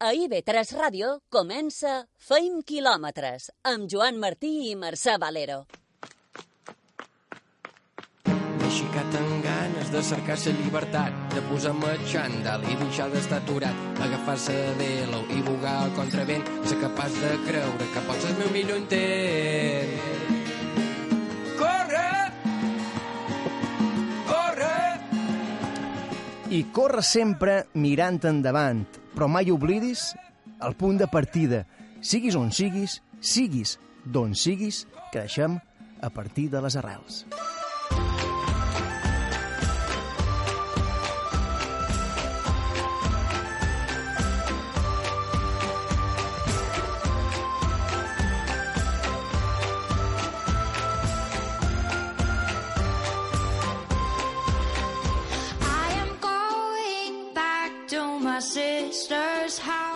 A IB3 Ràdio comença Feim quilòmetres amb Joan Martí i Mercè Valero. M'he xicat amb ganes de cercar la llibertat, de posar-me xandall i deixar d'estar aturat, agafar-se de velo i bugar al contravent, ser capaç de creure que pots el meu millor intent. I corre sempre mirant endavant, però mai oblidis el punt de partida. Siguis on siguis, siguis d'on siguis, creixem a partir de les arrels.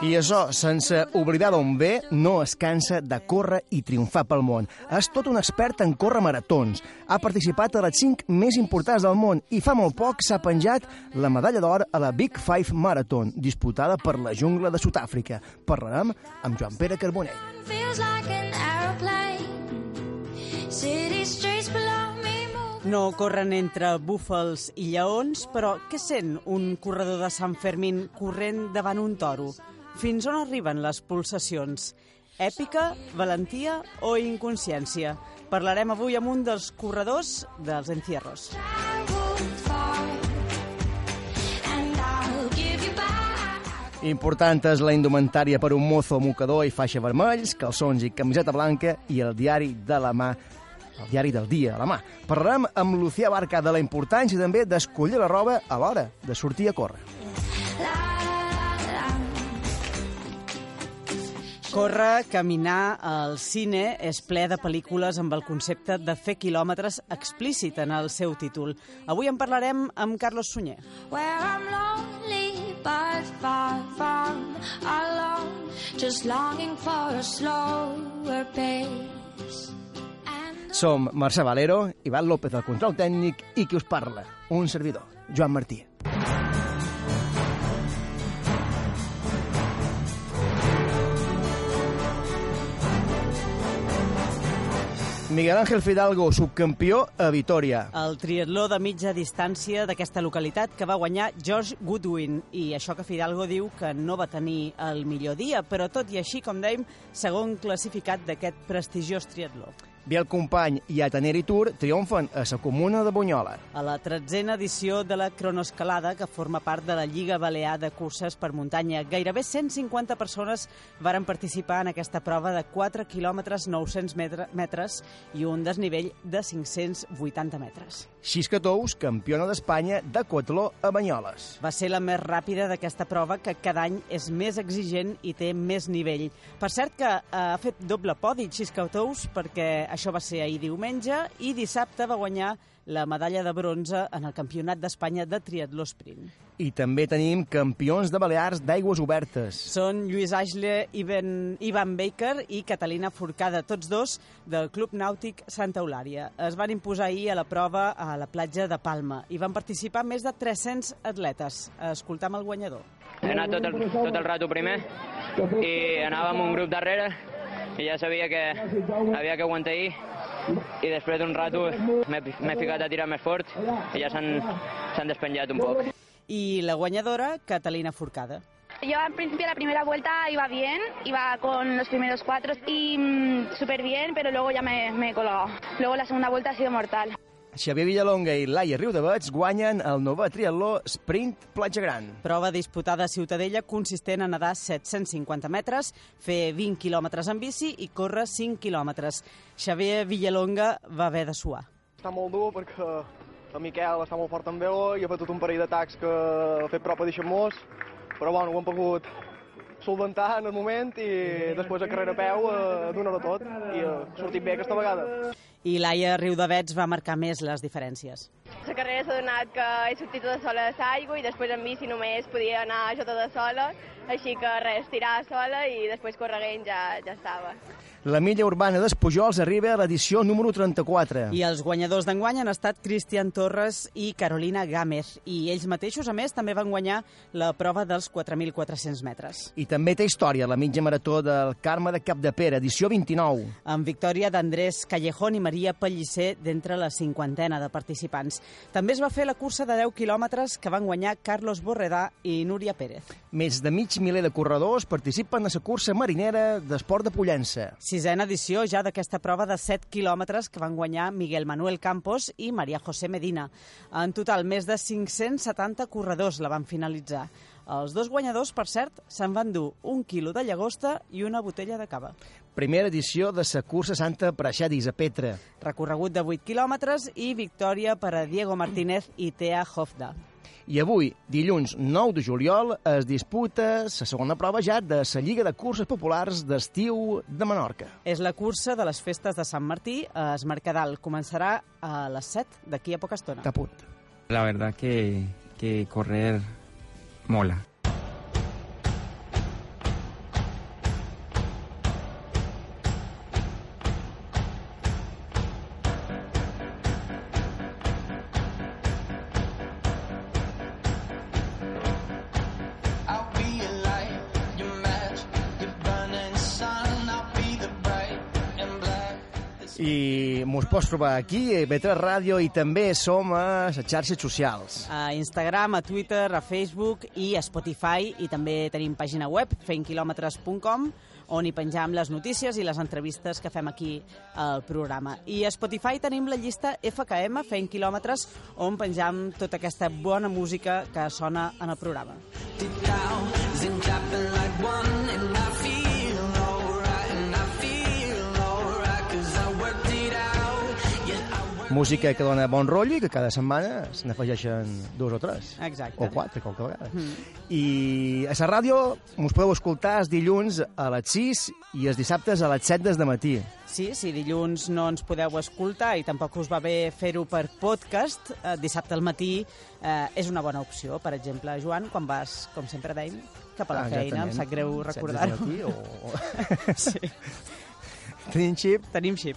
I això, sense oblidar d'on ve, no es cansa de córrer i triomfar pel món. És tot un expert en córrer maratons. Ha participat a les 5 més importants del món i fa molt poc s'ha penjat la medalla d'or a la Big Five Marathon, disputada per la jungla de Sud-àfrica. Parlarem amb Joan Pere Carbonell. No corren entre búfals i lleons, però què sent un corredor de Sant Fermín corrent davant un toro? Fins on arriben les pulsacions? Èpica, valentia o inconsciència? Parlarem avui amb un dels corredors dels encierros. Important és la indumentària per un mozo mocador i faixa vermells, calçons i camiseta blanca i el diari de la mà el diari del dia a la mà. Parlarem amb Lucía Barca de la importància també d'escollir la roba a l'hora de sortir a córrer. La. Córrer, caminar al cine és ple de pel·lícules amb el concepte de fer quilòmetres explícit en el seu títol. Avui en parlarem amb Carlos Sunyer. Where I'm lonely but far from alone. Just longing for a slower pace. Som Mercè Valero, Ivan López del control tècnic i qui us parla, un servidor, Joan Martí. Miguel Ángel Fidalgo, subcampió a Vitoria. El triatló de mitja distància d'aquesta localitat que va guanyar George Goodwin i això que Fidalgo diu que no va tenir el millor dia, però tot i així, com dèiem, segon classificat d'aquest prestigiós triatló. Biel Company i Ateneri Tour triomfen a la comuna de Bunyola. A la tretzena edició de la cronoescalada, que forma part de la Lliga Balear de Curses per Muntanya, gairebé 150 persones varen participar en aquesta prova de 4 quilòmetres 900 metre- metres i un desnivell de 580 metres. Xisca Tous, campiona d'Espanya de quatló a Banyoles. Va ser la més ràpida d'aquesta prova, que cada any és més exigent i té més nivell. Per cert que eh, ha fet doble podi Xiscautous, perquè això va ser ahir diumenge, i dissabte va guanyar la medalla de bronze en el Campionat d'Espanya de triatló sprint. I també tenim campions de Balears d'aigües obertes. Són Lluís Aixle, Ivan, Ivan Baker i Catalina Forcada, tots dos del Club Nàutic Santa Eulària. Es van imposar ahir a la prova a la platja de Palma i van participar més de 300 atletes. Escoltam el guanyador. He anat tot el, tot el rato primer i anava amb un grup darrere i ja sabia que havia que aguantar ahir i després d'un rato m'he m'he ficat a tirar més fort i ja s'han s'han despenjat un poc. I la guanyadora, Catalina Forcada. Yo al principio la primera vuelta iba bien, iba con los primeros cuatro y mm, súper bien, pero luego ya me, me he colgado. Luego la segunda vuelta ha sido mortal. Xavier Villalonga i Laia Riudavets guanyen el Nova Triatló Sprint Platja Gran. Prova disputada a Ciutadella consistent en nedar 750 metres, fer 20 quilòmetres en bici i córrer 5 quilòmetres. Xavier Villalonga va haver de suar. Està molt dur perquè el Miquel està molt fort amb veu i ha fet tot un parell d'atacs que ha fet prop a deixar-nos, però bueno, ho hem pogut solventar en el moment i després a carrera a peu a donar-ho tot i ha sortit bé aquesta vegada. I Laia Riudavets va marcar més les diferències. La carrera s'ha donat que he sortit tota sola de l'aigua i després en bici només podia anar jo tota sola, així que res, tirar sola i després correguent ja, ja estava. La milla urbana d'Espujols arriba a l'edició número 34. I els guanyadors d'enguany han estat Cristian Torres i Carolina Gámez. I ells mateixos, a més, també van guanyar la prova dels 4.400 metres. I també té història la mitja marató del Carme de Capdepera, edició 29. Amb victòria d'Andrés Callejón i Maria Pellicer d'entre la cinquantena de participants. També es va fer la cursa de 10 quilòmetres que van guanyar Carlos Borredà i Núria Pérez. Més de mig miler de corredors participen a la cursa marinera d'esport de Pollença. Sisena edició ja d'aquesta prova de 7 quilòmetres que van guanyar Miguel Manuel Campos i Maria José Medina. En total, més de 570 corredors la van finalitzar. Els dos guanyadors, per cert, se'n van dur un quilo de llagosta i una botella de cava. Primera edició de la cursa Santa Praxadis a Petra. Recorregut de 8 quilòmetres i victòria per a Diego Martínez i Tea Hofda. I avui, dilluns 9 de juliol, es disputa la segona prova ja de la Lliga de Curses Populars d'Estiu de Menorca. És la cursa de les festes de Sant Martí a Es Mercadal. Començarà a les 7 d'aquí a poca estona. T'apunt. La verdad que, que correr mola. Mos pots trobar aquí, a Petra Ràdio, i també som a les xarxes socials. A Instagram, a Twitter, a Facebook i a Spotify. I també tenim pàgina web, feinquilometres.com, on hi penjam les notícies i les entrevistes que fem aquí al programa. I a Spotify tenim la llista FKM, Feint Quilòmetres, on penjam tota aquesta bona música que sona en el programa. Thousand clapping Música que dona bon rotllo i que cada setmana se n'afegeixen dos o tres. Exacte. O quatre, qualque vegada. Mm. I a la ràdio mos podeu escoltar els dilluns a les 6 i els dissabtes a les 7 des de matí. Sí, si dilluns no ens podeu escoltar i tampoc us va bé fer-ho per podcast, eh, dissabte al matí eh, és una bona opció. Per exemple, Joan, quan vas, com sempre dèiem, cap a la Ah, feina, em sap greu recordar-ho. o- sí. Tenim xip? Tenim xip.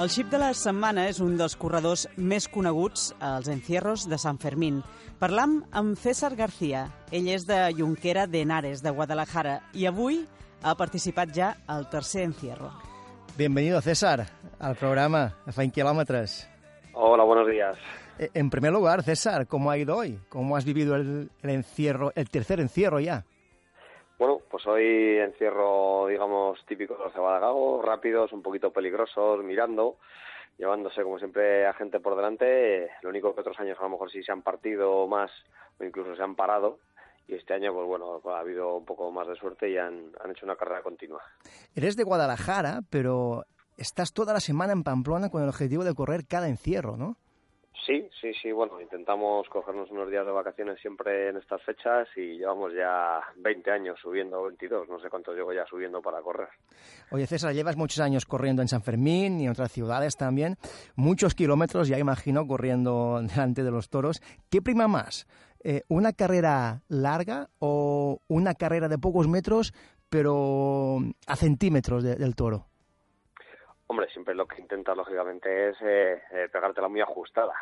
El xip de la setmana és un dels corredors més coneguts als encierros de Sant Fermín. Parlam amb César García. Ell és de Junquera de Henares, de Guadalajara, i avui ha participat ja al tercer encierro. Bienvenido, César, al programa Fein Kilómetros. Hola, buenos días. Eh, En primer lugar, César, ¿cómo ha ido hoy? ¿Cómo has vivido el, el encierro, el tercer encierro ya? Bueno, pues hoy encierro, digamos, típico de los Cebadagago, rápidos, un poquito peligrosos, mirando, llevándose como siempre a gente por delante. Lo único que otros años a lo mejor sí se han partido más o incluso se han parado. Y este año, pues bueno, ha habido un poco más de suerte y han, han hecho una carrera continua. Eres de Guadalajara, pero estás toda la semana en Pamplona con el objetivo de correr cada encierro, ¿no? Sí, sí, sí, bueno, intentamos cogernos unos días de vacaciones siempre en estas fechas y llevamos ya 20 años subiendo, 22, no sé cuánto llevo ya subiendo para correr. Oye, César, llevas muchos años corriendo en San Fermín y en otras ciudades también. Muchos kilómetros, ya imagino, corriendo delante de los toros. ¿Qué prima más? Eh, ¿Una carrera larga o una carrera de pocos metros, pero a centímetros de- del toro? Hombre, siempre lo que intentas, lógicamente, es eh, eh, pegártela muy ajustada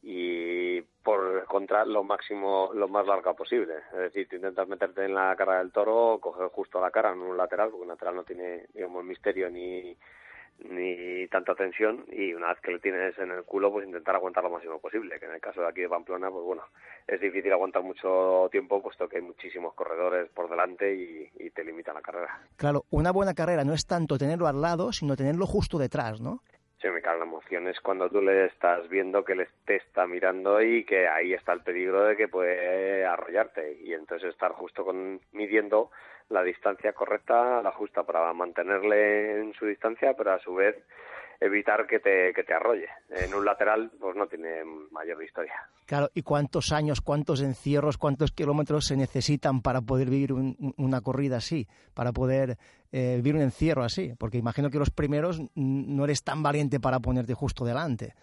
y por contra lo máximo, lo más larga posible. Es decir, tú intentas meterte en la cara del toro, coger justo la cara, no un lateral, porque un lateral no tiene, digamos, misterio ni, ni tanta tensión y una vez que le tienes en el culo pues intentar aguantar lo máximo posible que en el caso de aquí de Pamplona pues bueno es difícil aguantar mucho tiempo puesto que hay muchísimos corredores por delante y, y te limita la carrera Claro, una buena carrera no es tanto tenerlo al lado, sino tenerlo justo detrás, ¿no? Sí, me cae la emoción es cuando tú le estás viendo que le te está mirando y que ahí está el peligro de que puede arrollarte y entonces estar justo con midiendo la distancia correcta, la justa para mantenerle en su distancia, pero a su vez evitar que te, que te arrolle. En un lateral, pues no tiene mayor historia. Claro, ¿y cuántos años, cuántos encierros, cuántos kilómetros se necesitan para poder vivir un- un- una corrida así, para poder eh, vivir un encierro así? Porque imagino que los primeros no eres tan valiente para ponerte justo delante.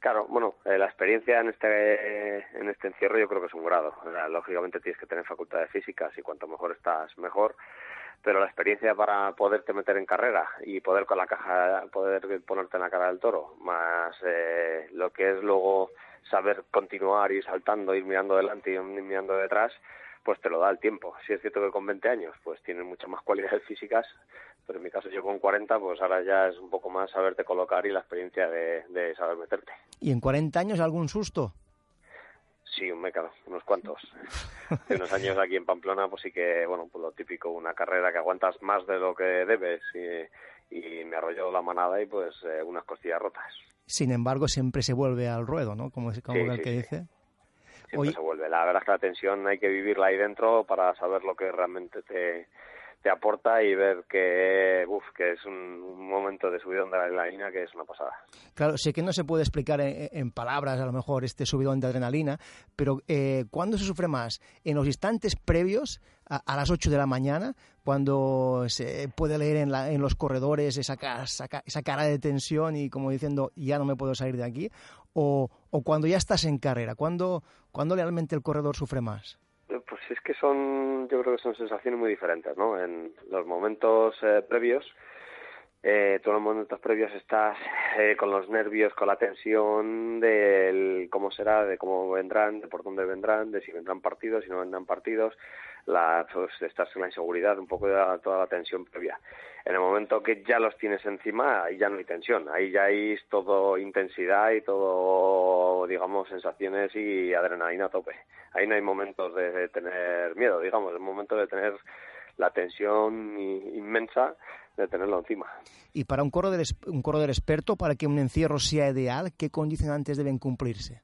Claro, bueno, eh, la experiencia en este en este encierro yo creo que es un grado. O sea, lógicamente tienes que tener facultades físicas y cuanto mejor estás, mejor. Pero la experiencia para poderte meter en carrera y poder con la caja, poder ponerte en la cara del toro, más eh, lo que es luego saber continuar, ir saltando, ir mirando delante y ir mirando detrás, pues te lo da el tiempo. Si es cierto que con 20 años pues tienes muchas más cualidades físicas, pero en mi caso yo con 40 pues ahora ya es un poco más saberte colocar y la experiencia de, de saber meterte. ¿Y en 40 años algún susto? Sí, un mécano, unos cuantos. Hace unos años aquí en Pamplona, pues sí que, bueno, pues lo típico, una carrera que aguantas más de lo que debes y, y me arrolló la manada y pues eh, unas costillas rotas. Sin embargo, siempre se vuelve al ruedo, ¿no? Como, como Sí, el sí, que sí. dice. Siempre Oye- se vuelve. La verdad es que la tensión hay que vivirla ahí dentro para saber lo que realmente te, te aporta y ver que, uf, que es un, momento de subidón de adrenalina que es una pasada. Claro, sé que no se puede explicar en, en palabras a lo mejor este subidón de adrenalina, pero eh, ¿cuándo se sufre más? ¿En los instantes previos a, las 8 de la mañana, cuando se puede leer en, la- en los corredores esa, ca- esa ca- esa cara de tensión y como diciendo, ya no me puedo salir de aquí? ¿O, o cuando ya estás en carrera? ¿Cuándo, ¿Cuándo realmente el corredor sufre más? Pues es que son, yo creo que son sensaciones muy diferentes, ¿no? En los momentos eh, previos, eh, todos los momentos previos estás eh, con los nervios, con la tensión del cómo será, de cómo vendrán, de por dónde vendrán, de si vendrán partidos, si no vendrán partidos, la, pues, estás en la inseguridad, un poco de la- toda la tensión previa. En el momento que ya los tienes encima, ahí ya no hay tensión, ahí ya hay todo intensidad y todo, digamos, sensaciones y adrenalina a tope. Ahí no hay momentos de tener miedo, digamos, es momento de tener la tensión inmensa de tenerlo encima. Y para un corredor, es- un corredor experto, para que un encierro sea ideal, ¿qué condicionantes deben cumplirse?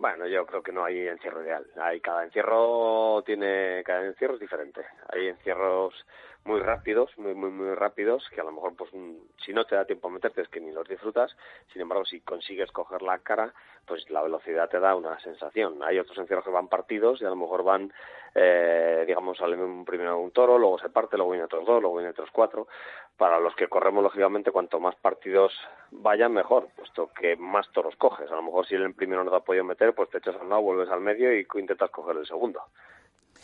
Bueno, yo creo que no hay encierro ideal. Hay cada encierro tiene cada encierro es diferente. Hay encierros muy rápidos, muy muy muy rápidos que a lo mejor pues si no te da tiempo a meterte es que ni los disfrutas. Sin embargo, si consigues coger la cara, pues la velocidad te da una sensación. Hay otros encierros que van partidos y a lo mejor van eh, digamos salen primero un toro, luego se parte, luego vienen otros dos, luego vienen otros cuatro. Para los que corremos lógicamente cuanto más partidos vayan mejor, puesto que más toros coges. A lo mejor si el primero no te ha podido meter, pues te echas al lado, vuelves al medio y intentas coger el segundo.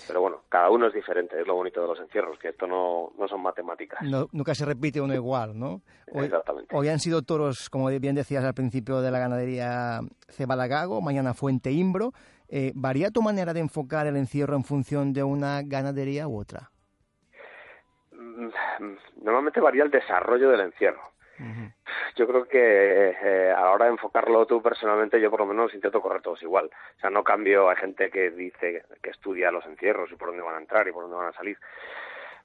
Pero bueno, cada uno es diferente, es lo bonito de los encierros, que esto no, no son matemáticas. No- nunca se repite uno igual, ¿no? Hoy, Exactamente. hoy han sido toros, como bien decías al principio de la ganadería Cebalagago, mañana Fuente Imbro. Eh, ¿Varía tu manera de enfocar el encierro en función de una ganadería u otra? Mm, Normalmente varía el desarrollo del encierro. Yo creo que eh, a la hora de enfocarlo tú personalmente, yo por lo menos intento correr todos igual. O sea, no cambio. Hay gente que dice que estudia los encierros y por dónde van a entrar y por dónde van a salir.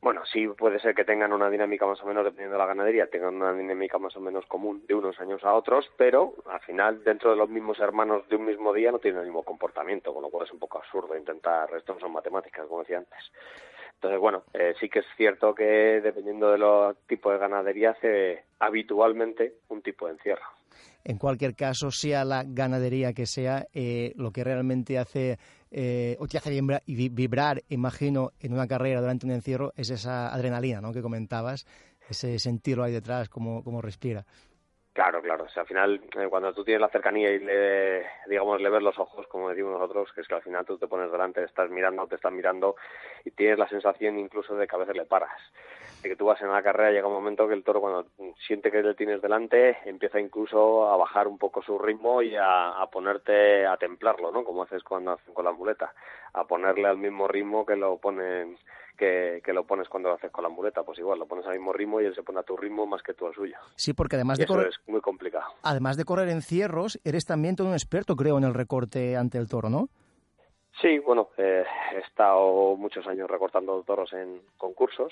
Bueno, sí puede ser que tengan una dinámica más o menos, dependiendo de la ganadería, tengan una dinámica más o menos común de unos años a otros, pero al final, dentro de los mismos hermanos de un mismo día, no tienen el mismo comportamiento, con lo cual es un poco absurdo intentar, esto no son matemáticas, como decía antes. Entonces, bueno, eh, sí que es cierto que dependiendo de los tipos de ganadería hace habitualmente un tipo de encierro. En cualquier caso, sea la ganadería que sea, eh, lo que realmente hace eh, o te hace vibrar, imagino, en una carrera durante un encierro es esa adrenalina ¿no? que comentabas, ese sentirlo ahí detrás, como, como respira. Claro, claro. O sea, al final, eh, cuando tú tienes la cercanía y le, digamos, le ves los ojos, como decimos nosotros, que es que al final tú te pones delante, estás mirando, te estás mirando y tienes la sensación incluso de que a veces le paras. De que tú vas en la carrera, llega un momento que el toro cuando siente que le tienes delante, empieza incluso a bajar un poco su ritmo y a, a ponerte a templarlo, ¿no? Como haces cuando hacen con la muleta, a ponerle al mismo ritmo que lo ponen que, que lo pones cuando lo haces con la muleta. Pues igual, lo pones al mismo ritmo y él se pone a tu ritmo más que tú al suyo. Sí, porque además Y de eso correr, es muy complicado. además de correr en cierros, eres también todo un experto, creo, en el recorte ante el toro, ¿no? Sí, bueno, eh, he estado muchos años recortando toros en concursos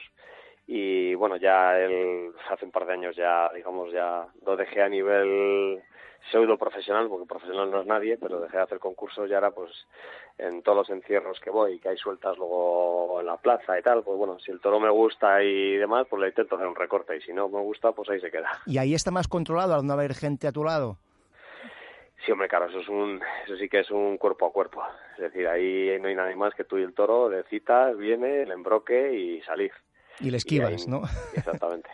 y bueno, ya el, hace un par de años ya, digamos, ya lo dejé a nivel pseudo profesional, porque profesional no es nadie, pero dejé de hacer concursos y ahora pues en todos los encierros que voy, que hay sueltas luego en la plaza y tal, pues bueno, si el toro me gusta y demás, pues le intento hacer un recorte y si no me gusta, pues ahí se queda. Y ahí está más controlado al no haber gente a tu lado. Sí, hombre, claro, eso es un, eso sí que es un cuerpo a cuerpo. Es decir, ahí no hay nadie más que tú y el toro, de citas, viene, el embroque y salir. Y le esquivas, ahí- ¿no? Exactamente.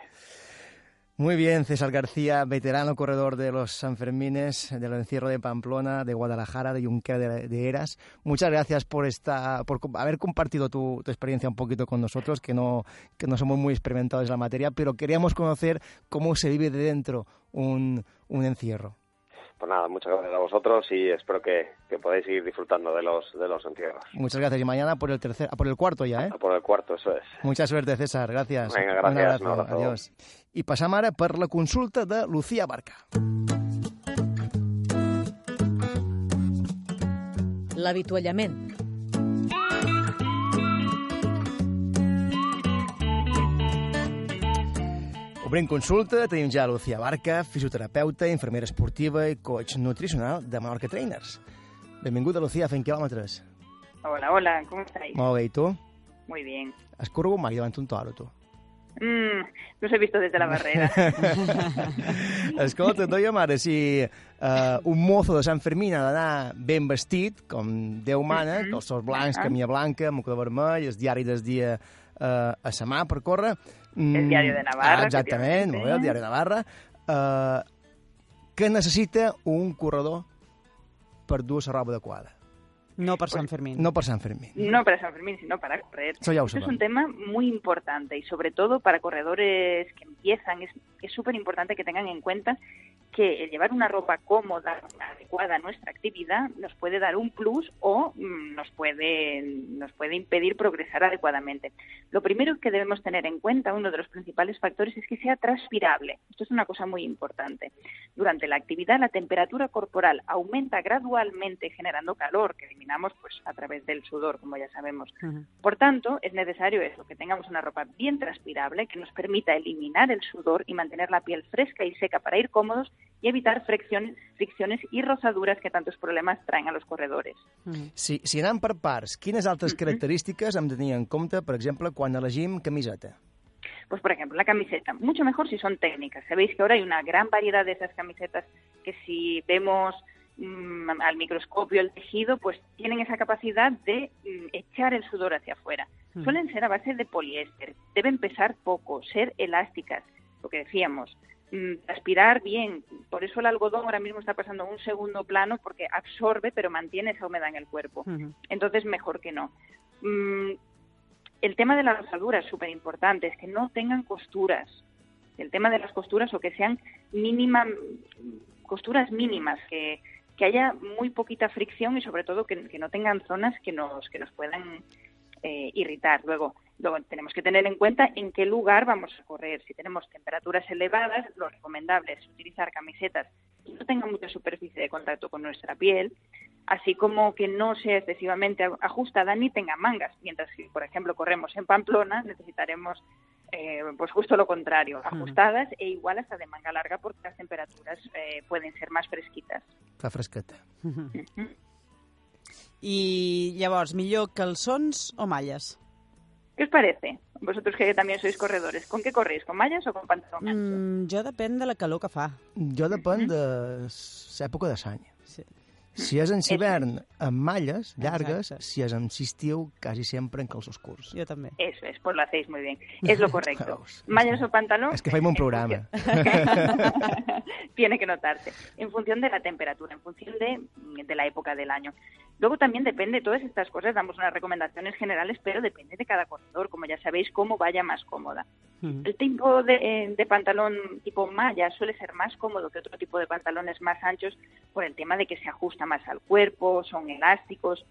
Muy bien, César García, veterano corredor de los Sanfermines, del encierro de Pamplona, de Guadalajara, de Junquera de, de Eras. Muchas gracias por esta, por haber compartido tu, tu experiencia un poquito con nosotros, que no, que no somos muy experimentados en la materia, pero queríamos conocer cómo se vive de dentro un, un encierro. Pues nada, muchas gracias a vosotros y espero que, que podáis seguir disfrutando de los, de los encierros. Muchas gracias y mañana por el tercer, por el cuarto ya, ¿eh? Por el cuarto, eso es. Mucha suerte, César. Gracias. Venga, Un gracias. abrazo. Un abrazo. Adiós. I passam ara per la consulta de Lucía Barca. L'avituallament. Obrim consulta, tenim ja Lucía Barca, fisioterapeuta, infermera esportiva i coach nutricional de Menorca Trainers. Benvinguda, Lucía, a fent quilòmetres. Hola, hola, ¿cómo estáis? Molt bé, i tu? Muy bien. Has corregut mai davant un toro, tu? Mm, los he visto desde la barrera. Escolta, dèiem ara, si uh, un mozo de Sant Fermín ha d'anar ben vestit, com Déu mana, Mhm. calçors blancs, Ah. camia blanca, mocle vermell, el diari del dia uh, a sa mà per córrer... El diari de Navarra, Ah, exactament, molt bé, el diari de Navarra. Uh, què necessita un corredor per dur la roba adequada? No per Sant Fermín. No per Sant Fermín. No para San Fermín, sino para correr. Eso ya lo Esto es un tema muy importante y sobre todo para corredores que empiezan es es súper importante que tengan en cuenta que el llevar una ropa cómoda, adecuada a nuestra actividad, nos puede dar un plus o mm, nos puede, nos puede impedir progresar adecuadamente. Lo primero que debemos tener en cuenta, uno de los principales factores, es que sea transpirable. Esto es una cosa muy importante. Durante la actividad, la temperatura corporal aumenta gradualmente generando calor, que eliminamos pues, a través del sudor, como ya sabemos. Por tanto, es necesario eso, que tengamos una ropa bien transpirable que nos permita eliminar el sudor y mantener la piel fresca y seca para ir cómodos y evitar fricciones, fricciones y rozaduras que tantos problemas traen a los corredores. Si, si anem per parts, quines altres característiques hem de tenir en compte, per exemple, quan elegim camiseta? Pues, por ejemplo, la camiseta, mucho mejor si son técnicas. Sabéis que ahora hay una gran variedad de esas camisetas que si vemos mm, al microscopio el tejido, pues tienen esa capacidad de mm, echar el sudor hacia afuera. Mm. Suelen ser a base de poliéster, deben pesar poco, ser elásticas, lo que decíamos, transpirar bien. Por eso el algodón ahora mismo está pasando a un segundo plano porque absorbe pero mantiene esa humedad en el cuerpo. Entonces, mejor que no. El tema de la rosadura es súper importante, es que no tengan costuras. El tema de las costuras o que sean mínima, costuras mínimas, que, que haya muy poquita fricción y sobre todo que, no tengan zonas que nos, que nos puedan eh, irritar. Luego, luego tenemos que tener en cuenta en qué lugar vamos a correr. Si tenemos temperaturas elevadas, lo recomendable es utilizar camisetas que no tengan mucha superficie de contacto con nuestra piel, así como que no sea excesivamente ajustada ni tenga mangas. Mientras que, por ejemplo, corremos en Pamplona, necesitaremos eh, pues justo lo contrario, ajustadas e igual hasta de manga larga porque las temperaturas eh, pueden ser más fresquitas. Fa fresqueta. I llavors, millor calçons o malles? ¿Qué os parece? Vosotros que también sois corredores, ¿con qué corréis? ¿Con mallas o con pantalón ancho? Mm, jo depèn de la calor que fa. Jo depèn de l'època de l'any. Sí. Si és en hivern, amb malles llargues, Exacte. si és en estiu, quasi sempre en calços curts. Jo també. Eso es, pues lo hacéis muy bien. Es lo correcto. Mallas o pantalón. És que faim un programa. tiene que notarse. En función de la temperatura, en función de, de la época del año. Luego también depende, todas estas cosas damos unas recomendaciones generales, pero depende de cada corredor, como ya sabéis, cómo vaya más cómoda. El tipo de, eh, de pantalón tipo malla suele ser más cómodo que otro tipo de pantalones más anchos por el tema de que se ajusta más al cuerpo, son elásticos.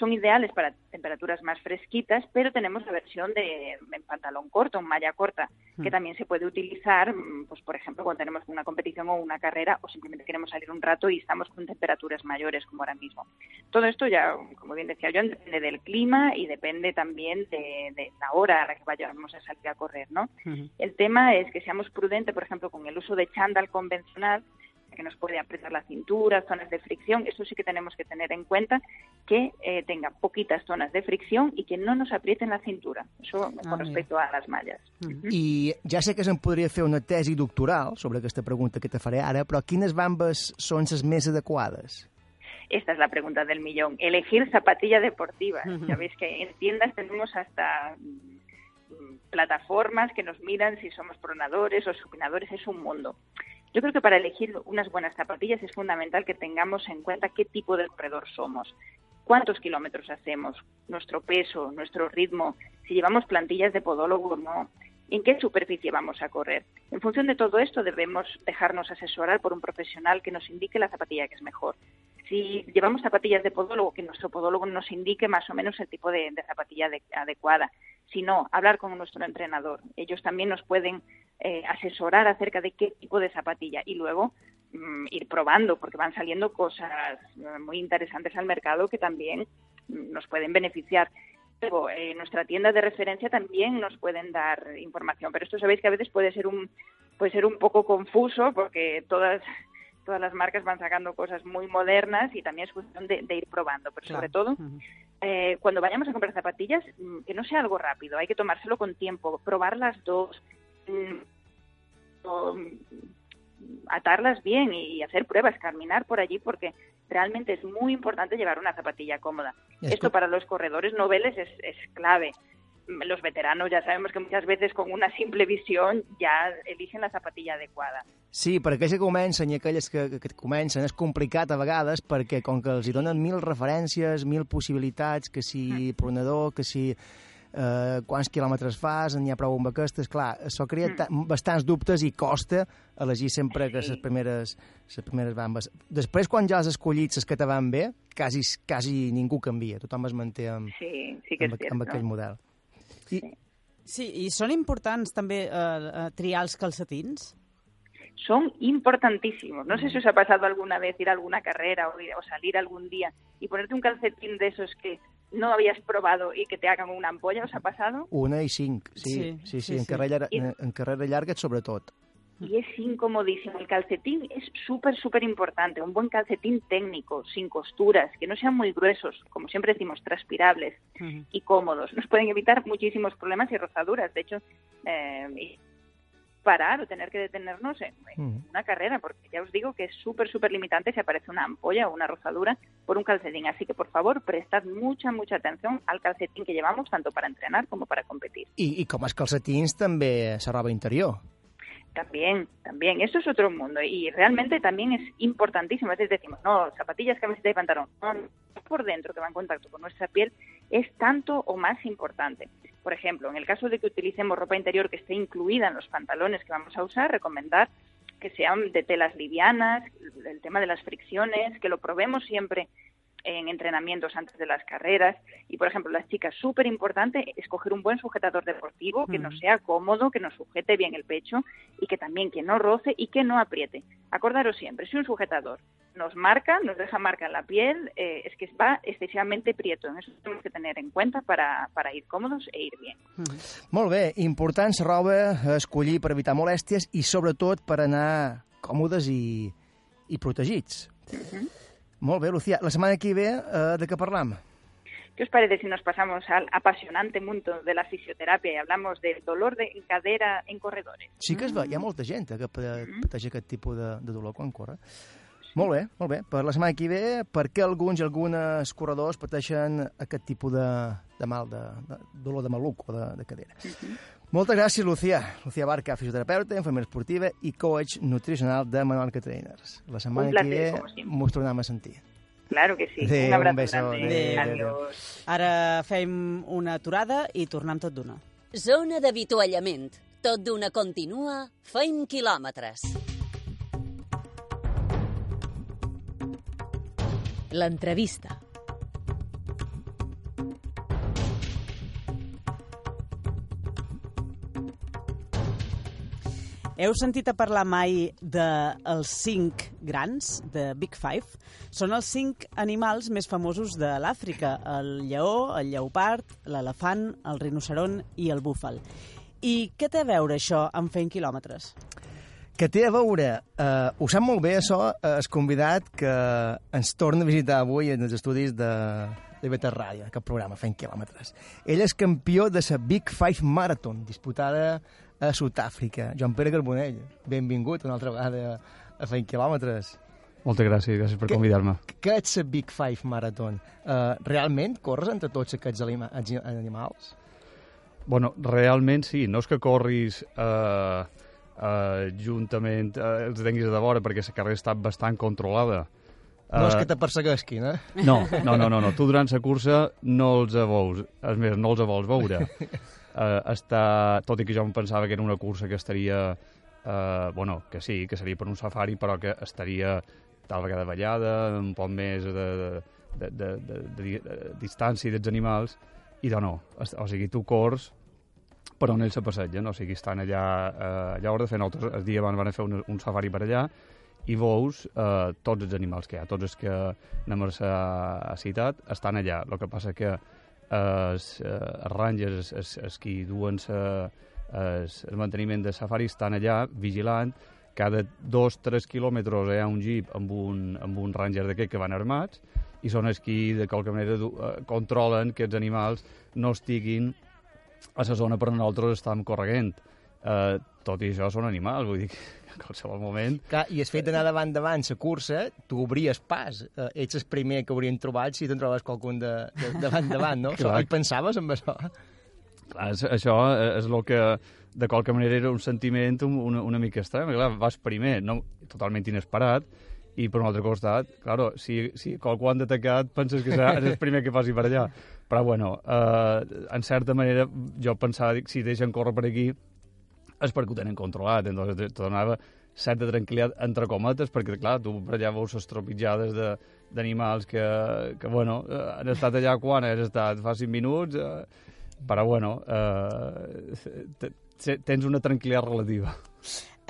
Son ideales para temperaturas más fresquitas, pero tenemos la versión de en pantalón corto, en malla corta, que Mm. también se puede utilizar, mm, pues por ejemplo, cuando tenemos una competición o una carrera o simplemente queremos salir un rato y estamos con temperaturas mayores como ahora mismo. Todo esto ya, como bien decía John, depende del clima y depende también de, de la hora a la que vayamos a salir a correr, ¿no? El tema es que seamos prudentes, por ejemplo, con el uso de chándal convencional, que nos puede apretar la cintura, zonas de fricción. Eso sí que tenemos que tener en cuenta que eh, tenga poquitas zonas de fricción y que no nos aprieten la cintura. Eso Ah, con mira. respecto a las mallas. I ja sé que se'n podria fer una tesi doctoral sobre aquesta pregunta que te faré ara, però quines bambes són les més adequades? Esta es la pregunta del millón. Elegir zapatilla deportiva. Ya veis que en tiendas tenemos hasta mm, plataformas que nos miran si somos pronadores o supinadores. Es un mundo. Yo creo que para elegir unas buenas zapatillas es fundamental que tengamos en cuenta qué tipo de corredor somos, cuántos kilómetros hacemos, nuestro peso, nuestro ritmo, si llevamos plantillas de podólogo o no, en qué superficie vamos a correr. En función de todo esto debemos dejarnos asesorar por un profesional que nos indique la zapatilla que es mejor. Si llevamos zapatillas de podólogo, que nuestro podólogo nos indique más o menos el tipo de, zapatilla ade- adecuada. Si no, hablar con nuestro entrenador. Ellos también nos pueden eh, asesorar acerca de qué tipo de zapatilla y luego mm, ir probando, porque van saliendo cosas eh, muy interesantes al mercado que también mm, nos pueden beneficiar. Luego, en nuestra tienda de referencia también nos pueden dar información, pero esto sabéis que a veces puede ser un puede ser un poco confuso porque todas todas las marcas van sacando cosas muy modernas y también es cuestión de, de ir probando, pero sobre todo eh, cuando vayamos a comprar zapatillas, mm, que no sea algo rápido, hay que tomárselo con tiempo, probar las dos, atarlas bien y hacer pruebas, caminar por allí, porque realmente es muy importante llevar una zapatilla cómoda. Es Esto co- para los corredores noveles es, es clave. Mm, Los veteranos ya sabemos que muchas veces con una simple visión ya eligen la zapatilla adecuada. Sí, per aquells que comencen i aquelles que, que, que comencen és complicat a vegades perquè com que els hi donen mil referències, mil possibilitats, que si pronador, que si eh, quants quilòmetres fas, n'hi ha prou amb aquestes, clar, això crea ta- bastants dubtes i costa elegir sempre que les primeres, les primeres bambes. Després, quan ja has escollit les que te van bé, quasi, quasi ningú canvia, tothom es manté amb, Sí, sí que amb, és amb aquell model. Sí, i són importants també eh, eh, triar els calcetins? son importantísimos. No sé si os ha pasado alguna vez ir a alguna carrera o, ir- o salir algún día y ponerte un calcetín de esos que no habías probado y que te hagan una ampolla. ¿Os ha pasado? Una i cinc, sí, Sí, sí, sí, sí, en, sí. Carrera, I- en, carrera llarga sobretot. Y es incomodísimo. El calcetín es súper, súper importante. Un buen calcetín técnico, sin costuras, que no sean muy gruesos, como siempre decimos, transpirables y cómodos. Nos pueden evitar muchísimos problemas y rozaduras. De hecho, eh, parar o tener que detenernos en, en una carrera, porque ya os digo que es súper, súper limitante si aparece una ampolla o una rozadura por un calcetín. Así que, por favor, prestad mucha, mucha atención al calcetín que llevamos, tanto para entrenar como para competir. I, i com els calcetins, també la roba interior. También, también, eso es otro mundo y realmente también es importantísimo. A veces decimos, no, zapatillas, camiseta y pantalón. No, no, por dentro que va en contacto con nuestra piel es tanto o más importante. Por ejemplo, en el caso de que utilicemos ropa interior que esté incluida en los pantalones que vamos a usar, recomendar que sean de telas livianas, el tema de las fricciones, que lo probemos siempre en entrenamientos antes de las carreras. Y, por ejemplo, las chicas, súper importante escoger un buen sujetador deportivo que nos Mm. sea cómodo, que nos sujete bien el pecho y que también que no roce y que no apriete. Acordaros siempre, si un sujetador nos marca, nos deja marca en la piel, eh, es que va excesivamente prieto. En eso tenemos que tener en cuenta para, para ir cómodos e ir bien. Molt bé, important la roba a escollir per evitar molèsties i sobretot per anar còmodes i, i protegits. Molt bé, Lucía. La setmana que ve eh, de què parlam? ¿Qué os parece si nos pasamos al apasionante mundo de la fisioterapia y hablamos del dolor de cadera en corredores? Sí que es ve, hi ha molta gent eh, que pa- pateix aquest tipus de, de dolor quan corre. Molt bé, molt bé. Per la setmana que ve, per què alguns i algunes corredors pateixen aquest tipus de, de mal, de, de dolor de maluc o de, de cadera. Moltes gràcies, Lucía. Lucía Barca, fisioterapeuta, infermera esportiva i coach nutricional de Manual Trainers. La setmana placer, que ve mos tornem a sentir. Claro que sí. Adéu, un abrazo un beso. grande. Adéu, adéu. Adiós. Ara fem una aturada i tornem tot d'una. Zona d'avituallament. Tot d'una continua, feim quilòmetres. L'entrevista. Heu sentit a parlar mai dels de cinc grans, de Big Five? Són els cinc animals més famosos de l'Àfrica, el lleó, el lleopard, l'elefant, el rinoceron i el búfal. I què té a veure això amb fent quilòmetres? Que té a veure, eh, ho sap molt bé això, eh, el convidat que ens torna a visitar avui en els estudis de, de Beta Ràdio, aquest programa, Fent Quilòmetres. Ell és campió de la Big Five Marathon, disputada a Sud-àfrica. Joan Pere Carbonell, benvingut una altra vegada a Fent Quilòmetres. Moltes gràcies, gràcies per convidar-me. Què és la Big Five Marathon? Uh, realment corres entre tots aquests anima animals? Bueno, realment sí, no és que corris eh, eh, juntament, eh, els tinguis de vora, perquè la carrera està bastant controlada. No és Eh, que te perseguesquin, eh? No, no, no, no, no. Tu durant la cursa no els veus, és més, no els vols veure. Uh, està, tot i que jo em pensava que era una cursa que estaria, uh, bueno, que sí, que seria per un safari, però que estaria tal vegada ballada, un poc més de, de, de, de, de, de, de distància dels animals, i de no. O sigui, tu cors per on ells se passegen, o sigui, estan allà, eh, allà de fer nosaltres, el dia abans van fer un, un safari per allà, i veus eh, tots els animals que hi ha, tots els que anem a la ciutat estan allà. El que passa que eh, els, eh, rangers, els, els, qui duen els, el manteniment de safari estan allà vigilant cada dos, tres quilòmetres hi ha un jeep amb un, amb un ranger d'aquest que van armats i són els qui de qualque manera eh, controlen que els animals no estiguin a la zona per nosaltres estàvem correguent. Eh, tot i això són animals, vull dir que en qualsevol moment Clar, I el fet d'anar davant davant la cursa, tu obries pas. Eh, ets el primer que haurien trobat si te'n trobes qualcun de, de, davant davant, no? Clar. Hi pensaves amb això? Clar, és, això és el que de qualque manera era un sentiment un- una, una mica estrany. Clar, vas primer, no, totalment inesperat, i per un altre costat, claro, si, si qualcú han detectat, penses que serà el primer que passi per allà. Però, bueno, eh, en certa manera, jo pensava, dic, si deixen córrer per aquí, és perquè ho tenen controlat, entonces te, donava certa tranquil·litat entre cometes, perquè, clar, tu per allà veus les tropitjades de- d'animals que, que, bueno, eh, han estat allà quan has estat? Fa cinc minuts, eh, però, bueno, eh, te- te- tens una tranquil·litat relativa.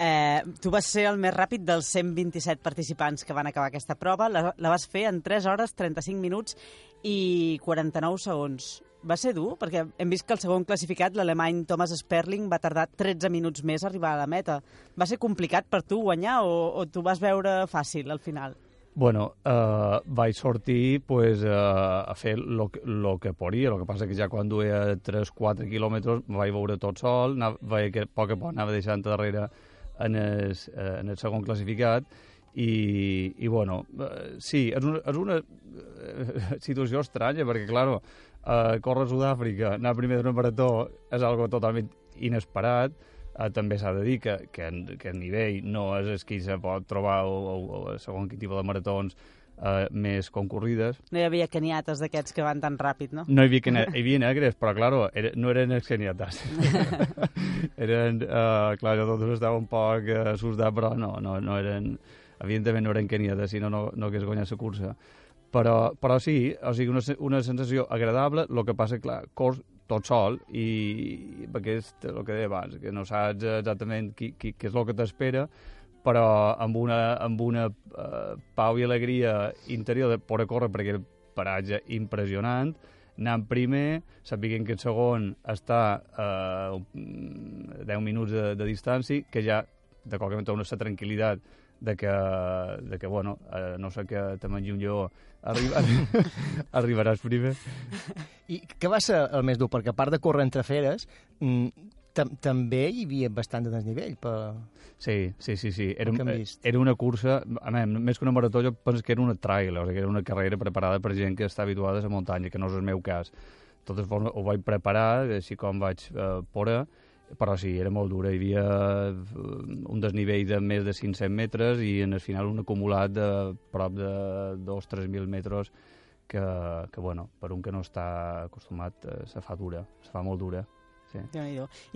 Eh, tu vas ser el més ràpid dels 127 participants que van acabar aquesta prova. La, la vas fer en 3 hores, 35 minuts i 49 segons. Va ser dur, perquè hem vist que el segon classificat, l'alemany Thomas Sperling, va tardar 13 minuts més a arribar a la meta. Va ser complicat per tu guanyar o, o tu vas veure fàcil al final? Bueno, eh, vaig sortir pues, eh, a fer el que, podia, el que passa que ja quan duia 3-4 quilòmetres vaig veure tot sol, anava, que a poc a poc anava deixant darrere en el, eh, en el segon classificat i, i bueno, eh, sí, és una, és una eh, situació estranya perquè, claro, eh, córrer a Sud-àfrica, anar primer d'una marató és algo totalment inesperat, també s'ha de dir que, que, que el nivell no és el que se pot trobar o, o, o segon quin tipus de maratons eh, més concurrides. No hi havia caniates d'aquests que van tan ràpid, no? No hi havia, ne- hi havia negres, però, claro, era, no eren els geniatas. eren, uh, clar, jo tots estava un poc uh, assustat, però no, no, no eren... Evidentment no eren keniates, si no, no, hagués guanyat la cursa. Però, però sí, o sigui, una, una sensació agradable, el que passa, clar, cors tot sol i perquè és el que deia abans, que no saps exactament qui, qui, què és el que t'espera, però amb una, amb una uh, pau i alegria interior de poder córrer perquè el paratge impressionant, anant primer, sapiguent que el segon està a uh, 10 minuts de, de distància, que ja de qualque manera una tranquil·litat de que, de que bueno, eh, no sé que te mengi un lleó, arriba, arribaràs primer. I què va ser el més dur? Perquè a part de córrer entre feres, mm, també hi havia bastant de desnivell. Per... Sí, sí, sí, sí. Era, eh, era una cursa, a més, més que una marató, jo penso que era una trail, o sigui, era una carrera preparada per gent que està habituada a la muntanya, que no és el meu cas. Totes formes, ho vaig preparar, així com vaig eh, pora, però sí, era molt dura. Hi havia eh, un desnivell de més de 500 metres i en el final un acumulat de prop de 2-3.000 metres que, que, bueno, per un que no està acostumat, eh, se fa dura, se fa molt dura. Sí.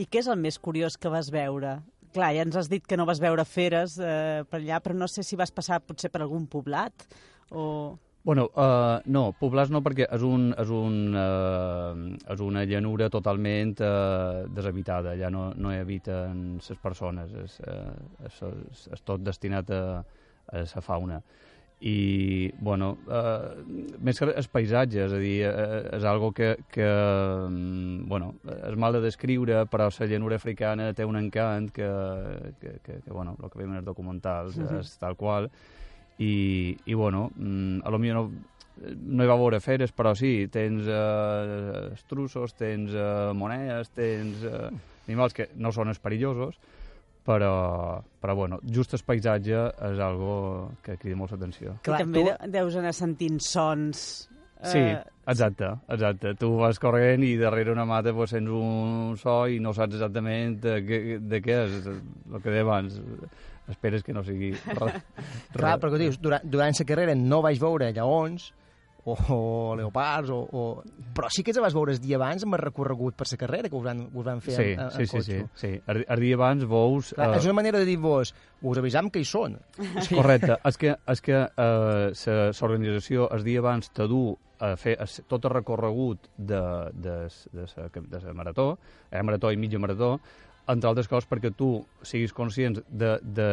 I què és el més curiós que vas veure? Clar, ja ens has dit que no vas veure feres eh, per allà, però no sé si vas passar potser per algun poblat o... Bueno, uh, no, poblars no, perquè és, un, és, un, uh, és una llanura totalment uh, deshabitada. Allà no, no hi habiten les persones, és, uh, és, és, és tot destinat a, a la fauna. I, bueno, uh, més que és paisatge, és a dir, uh, és algo que, que mm, bueno, és mal de descriure, però la llanura africana té un encant que, que, que, que bueno, el que veiem en els documentals Mhm. és tal qual, i, i bueno, mm, a lo millor no, no hi va veure feres, però sí, tens eh, estrussos, tens eh, monedes, tens eh, animals que no són els perillosos, però, però bueno, just el paisatge és algo que crida molta atenció. I també de- deus anar sentint sons... Sí, eh, exacte, exacte. Tu vas corrent i darrere una mata pues, sents un so i no saps exactament de què, de què és, el que deia abans. Esperes que no sigui. Clar, però que dius, durant, durant la carrera no vaig veure lleons o, o leopards, o, o... però sí que els vas veure el dia abans amb el recorregut per la carrera que us van, us van fer Sí, en, en, sí, en sí, cotxe. sí, sí. El, el dia abans veus... Clar, eh, és una manera de dir-vos, us avisam que hi són. Sí. Correcte. És que, és que eh, l'organització el dia abans te du a fer es- tot el recorregut de, de, de, sa, de la marató, eh, marató i mitja marató, entre altres coses perquè tu siguis conscient de, de,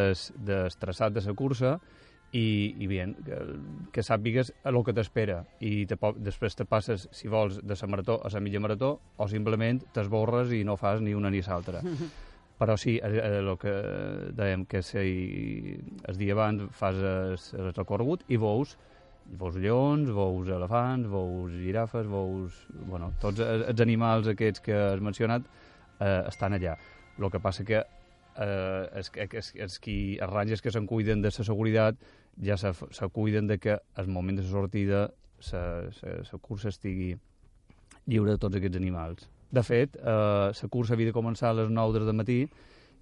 del traçat de la cursa i, i bien, que, que sàpigues el que t'espera i te, després te passes, si vols, de la marató a la mitja marató o simplement t'esborres i no fas ni una ni l'altra. Però sí, el, el que dèiem que si el dia abans fas el, recorregut i veus, veus lleons, veus elefants, veus girafes, veus... Bueno, tots els, els animals aquests que has mencionat eh, estan allà. El que passa que eh, els, els, els, qui, els rangers que se'n cuiden de la seguretat ja se, se cuiden de que al moment de la sortida la cursa estigui lliure de tots aquests animals. De fet, eh, la cursa havia de començar a les 9 del matí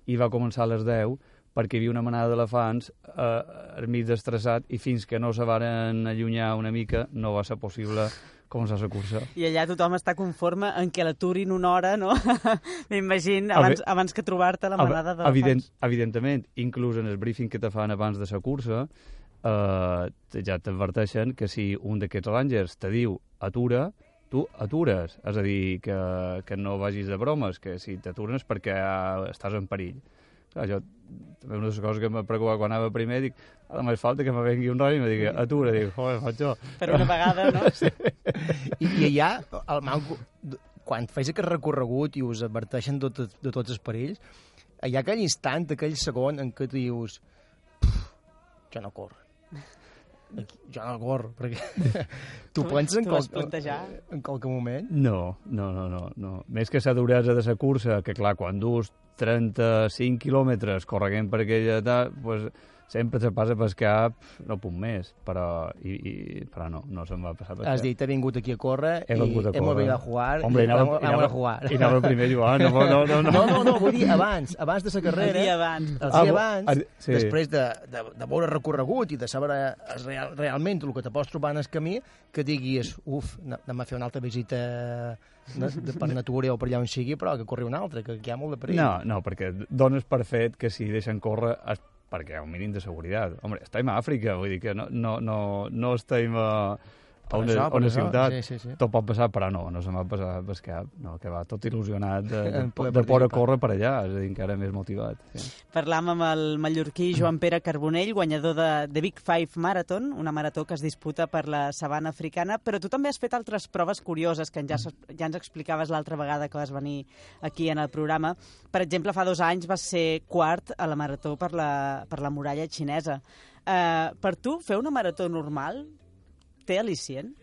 i va començar a les 10 perquè hi havia una manada d'elefants eh, al mig destressat i fins que no se varen allunyar una mica no va ser possible començar la cursa. I allà tothom està conforme en què l'aturin una hora, no? M'imagino, abans, abans que trobar-te la manada d'elefants. Evident, evidentment, inclús en el briefing que te fan abans de la cursa, eh, te- ja t'adverteixen que si un d'aquests rangers te diu atura, tu atures. És a dir, que, que no vagis de bromes, que si t'aturen és perquè eh, estàs en perill. Clar, jo, també una de les coses que m'ha preocupat quan anava primer, dic, ara només falta que me vengui un raig i me digui, atura, dic, joder, faig jo. Per una vegada, no? sí. I, i allà, el manco, quan feis aquest recorregut i us adverteixen de, tot, de tots els perills, hi ha aquell instant, aquell segon en què tu dius "Pff, jo no corro. Jo no corro, perquè tu penses en, qual, plantejar? en qualque moment. No, no, no, no, no. Més que la duresa de la cursa, que clar, quan dus 35 quilòmetres correguent per aquella edat, pues, sempre se passa pel cap, no puc més, però, i, i, però no, no se'm va passar Has dit, he vingut aquí a córrer He i a hemos córrer. venido a jugar Hombre, i anava- vamos, anava- vamos a jugar. i anava primer jugant, no, no, no, no. no, no, no, vull dir abans, abans de la carrera. El dia abans. El Ah, dia abans, el- sí. després de, de, de veure recorregut i de saber eh, real, realment el que te pots trobar en el camí, que diguis, uf, anem a fer una altra visita de, de, per natura o per allà on sigui, però que corri una altra, que, que hi ha molt de perill. No, no, perquè dones per fet que si deixen córrer és perquè hi ha un mínim de seguretat. Hombre, estem a Àfrica, vull dir que no, no, no, no estem a, a una, això, a per una això, ciutat. sí, sí, sí. Tot pot passar, però no, no se m'ha passat per cap. No, que va tot il·lusionat de, de, de poder participar. córrer per allà, és a dir, encara més motivat. Sí. Parlam amb el mallorquí Joan Pere Carbonell, guanyador de The Big Five Marathon, una marató que es disputa per la sabana africana, però tu també has fet altres proves curioses que ja, ja ens explicaves l'altra vegada que vas venir aquí en el programa. Per exemple, fa dos anys vas ser quart a la marató per la, per la muralla xinesa. Uh, per tu, fer una marató normal té al·licient?